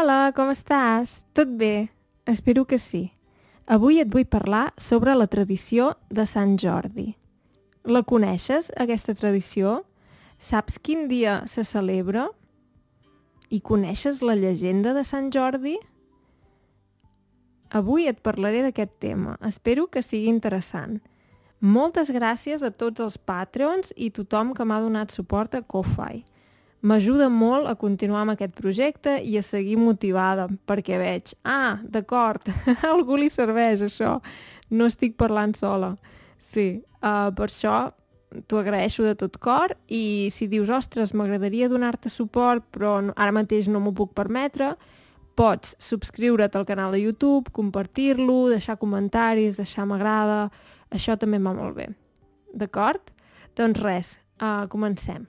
Hola, com estàs? Tot bé? Espero que sí. Avui et vull parlar sobre la tradició de Sant Jordi. La coneixes, aquesta tradició? Saps quin dia se celebra? I coneixes la llegenda de Sant Jordi? Avui et parlaré d'aquest tema. Espero que sigui interessant. Moltes gràcies a tots els Patreons i tothom que m'ha donat suport a Ko-Fi. M'ajuda molt a continuar amb aquest projecte i a seguir motivada, perquè veig, ah, d'acord, a algú li serveix això, no estic parlant sola. Sí, uh, per això t'ho agraeixo de tot cor i si dius, ostres, m'agradaria donar-te suport però ara mateix no m'ho puc permetre, pots subscriure't al canal de YouTube, compartir-lo, deixar comentaris, deixar m'agrada, això també va molt bé. D'acord? Doncs res, uh, comencem.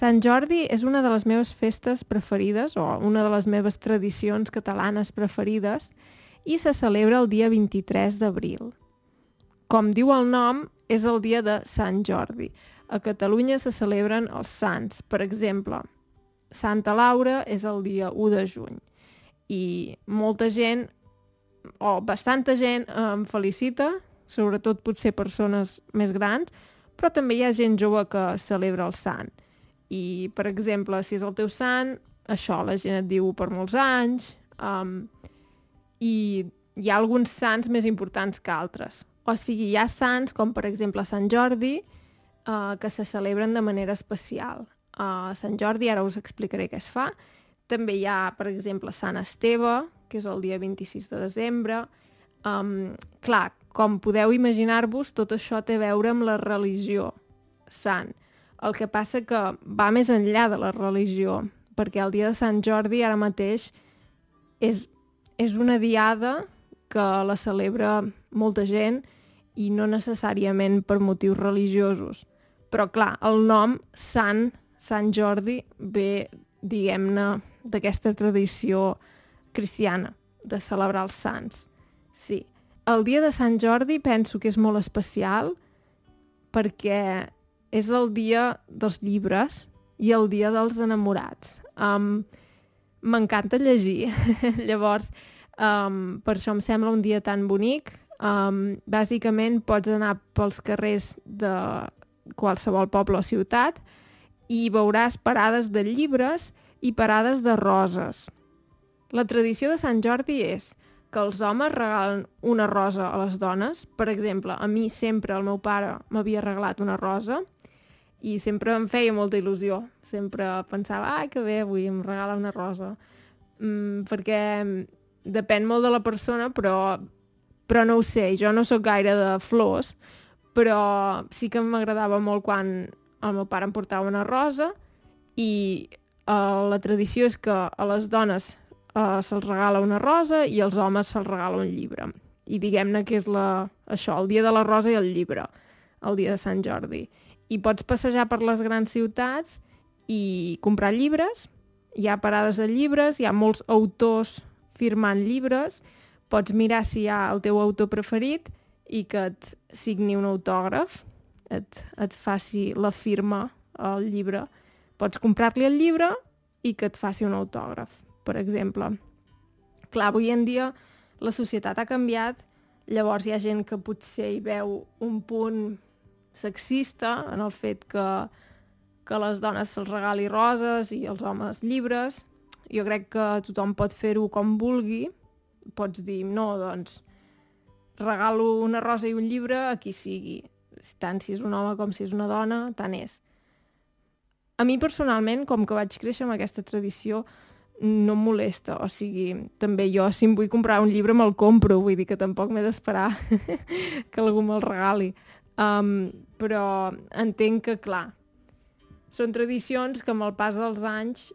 Sant Jordi és una de les meves festes preferides, o una de les meves tradicions catalanes preferides, i se celebra el dia 23 d'abril. Com diu el nom, és el dia de Sant Jordi. A Catalunya se celebren els sants. Per exemple, Santa Laura és el dia 1 de juny. I molta gent, o bastanta gent, em felicita, sobretot potser persones més grans, però també hi ha gent jove que celebra el sant. I, per exemple, si és el teu sant, això, la gent et diu per molts anys, um, i hi ha alguns sants més importants que altres. O sigui, hi ha sants, com per exemple Sant Jordi, uh, que se celebren de manera especial. Uh, Sant Jordi, ara us explicaré què es fa. També hi ha, per exemple, Sant Esteve, que és el dia 26 de desembre. Um, clar, com podeu imaginar-vos, tot això té a veure amb la religió, sant. El que passa que va més enllà de la religió, perquè el dia de Sant Jordi ara mateix és, és una diada que la celebra molta gent i no necessàriament per motius religiosos. Però clar, el nom Sant, Sant Jordi, ve, diguem-ne, d'aquesta tradició cristiana, de celebrar els sants. Sí. El dia de Sant Jordi penso que és molt especial perquè és el dia dels llibres i el dia dels enamorats. Um, M'encanta llegir, llavors um, per això em sembla un dia tan bonic. Um, bàsicament pots anar pels carrers de qualsevol poble o ciutat i veuràs parades de llibres i parades de roses. La tradició de Sant Jordi és que els homes regalen una rosa a les dones. Per exemple, a mi sempre el meu pare m'havia regalat una rosa i sempre em feia molta il·lusió. Sempre pensava, ai, que bé, avui em regala una rosa. Mm, perquè depèn molt de la persona, però, però no ho sé, jo no sóc gaire de flors, però sí que m'agradava molt quan el meu pare em portava una rosa i uh, la tradició és que a les dones uh, se'ls regala una rosa i als homes se'ls regala un llibre. I diguem-ne que és la, això, el dia de la rosa i el llibre, el dia de Sant Jordi i pots passejar per les grans ciutats i comprar llibres, hi ha parades de llibres, hi ha molts autors firmant llibres, pots mirar si hi ha el teu autor preferit i que et signi un autògraf, et, et faci la firma al llibre. Pots comprar-li el llibre i que et faci un autògraf, per exemple. Clar, avui en dia la societat ha canviat, llavors hi ha gent que potser hi veu un punt sexista en el fet que, que les dones se'ls regali roses i els homes llibres. Jo crec que tothom pot fer-ho com vulgui. Pots dir, no, doncs, regalo una rosa i un llibre a qui sigui. Tant si és un home com si és una dona, tant és. A mi personalment, com que vaig créixer amb aquesta tradició, no em molesta, o sigui, també jo si em vull comprar un llibre me'l compro, vull dir que tampoc m'he d'esperar que algú me'l regali. Um, però entenc que, clar, són tradicions que amb el pas dels anys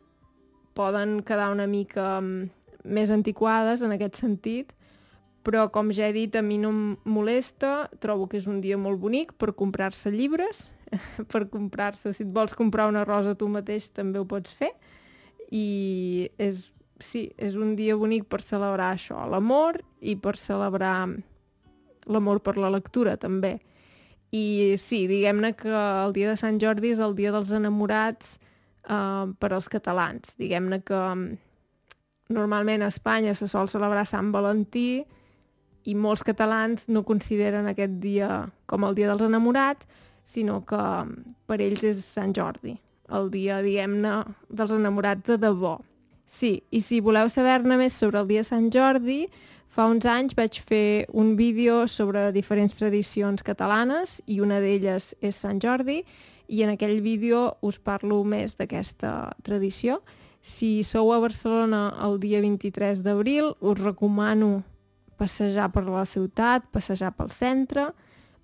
poden quedar una mica més antiquades en aquest sentit, però com ja he dit, a mi no em molesta, trobo que és un dia molt bonic per comprar-se llibres, per comprar-se, si et vols comprar una rosa tu mateix també ho pots fer, i és, sí, és un dia bonic per celebrar això, l'amor i per celebrar l'amor per la lectura, també. I sí, diguem-ne que el dia de Sant Jordi és el dia dels enamorats eh, per als catalans. Diguem-ne que mm, normalment a Espanya se sol celebrar Sant Valentí i molts catalans no consideren aquest dia com el dia dels enamorats, sinó que mm, per ells és Sant Jordi, el dia, diguem-ne, dels enamorats de debò. Sí, i si voleu saber-ne més sobre el dia de Sant Jordi, fa uns anys vaig fer un vídeo sobre diferents tradicions catalanes i una d'elles és Sant Jordi i en aquell vídeo us parlo més d'aquesta tradició. Si sou a Barcelona el dia 23 d'abril, us recomano passejar per la ciutat, passejar pel centre,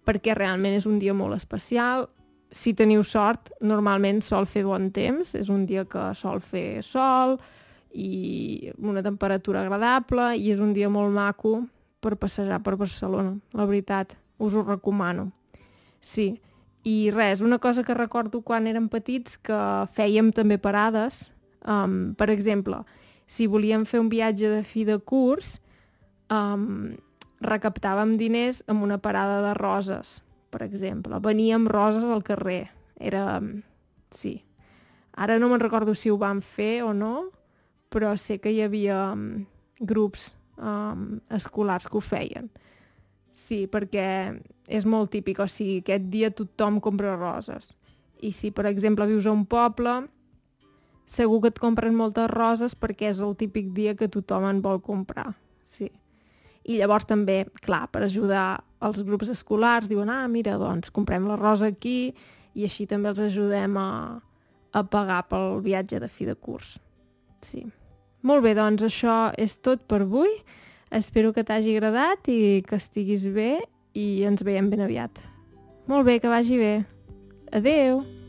perquè realment és un dia molt especial. Si teniu sort, normalment sol fer bon temps, és un dia que sol fer sol i una temperatura agradable i és un dia molt maco per passejar per Barcelona, la veritat, us ho recomano. Sí, i res, una cosa que recordo quan érem petits que fèiem també parades, um, per exemple, si volíem fer un viatge de fi de curs, um, recaptàvem diners amb una parada de roses, per exemple. Veníem roses al carrer. Era... sí. Ara no me'n recordo si ho vam fer o no, però sé que hi havia um, grups um, escolars que ho feien. Sí, perquè és molt típic, o sigui, aquest dia tothom compra roses. I si, per exemple, vius a un poble, segur que et compren moltes roses perquè és el típic dia que tothom en vol comprar. Sí. I llavors també, clar, per ajudar els grups escolars, diuen, ah, mira, doncs comprem la rosa aquí i així també els ajudem a, a pagar pel viatge de fi de curs. Sí. Molt bé, doncs això és tot per avui. Espero que t'hagi agradat i que estiguis bé i ens veiem ben aviat. Molt bé, que vagi bé. Adeu!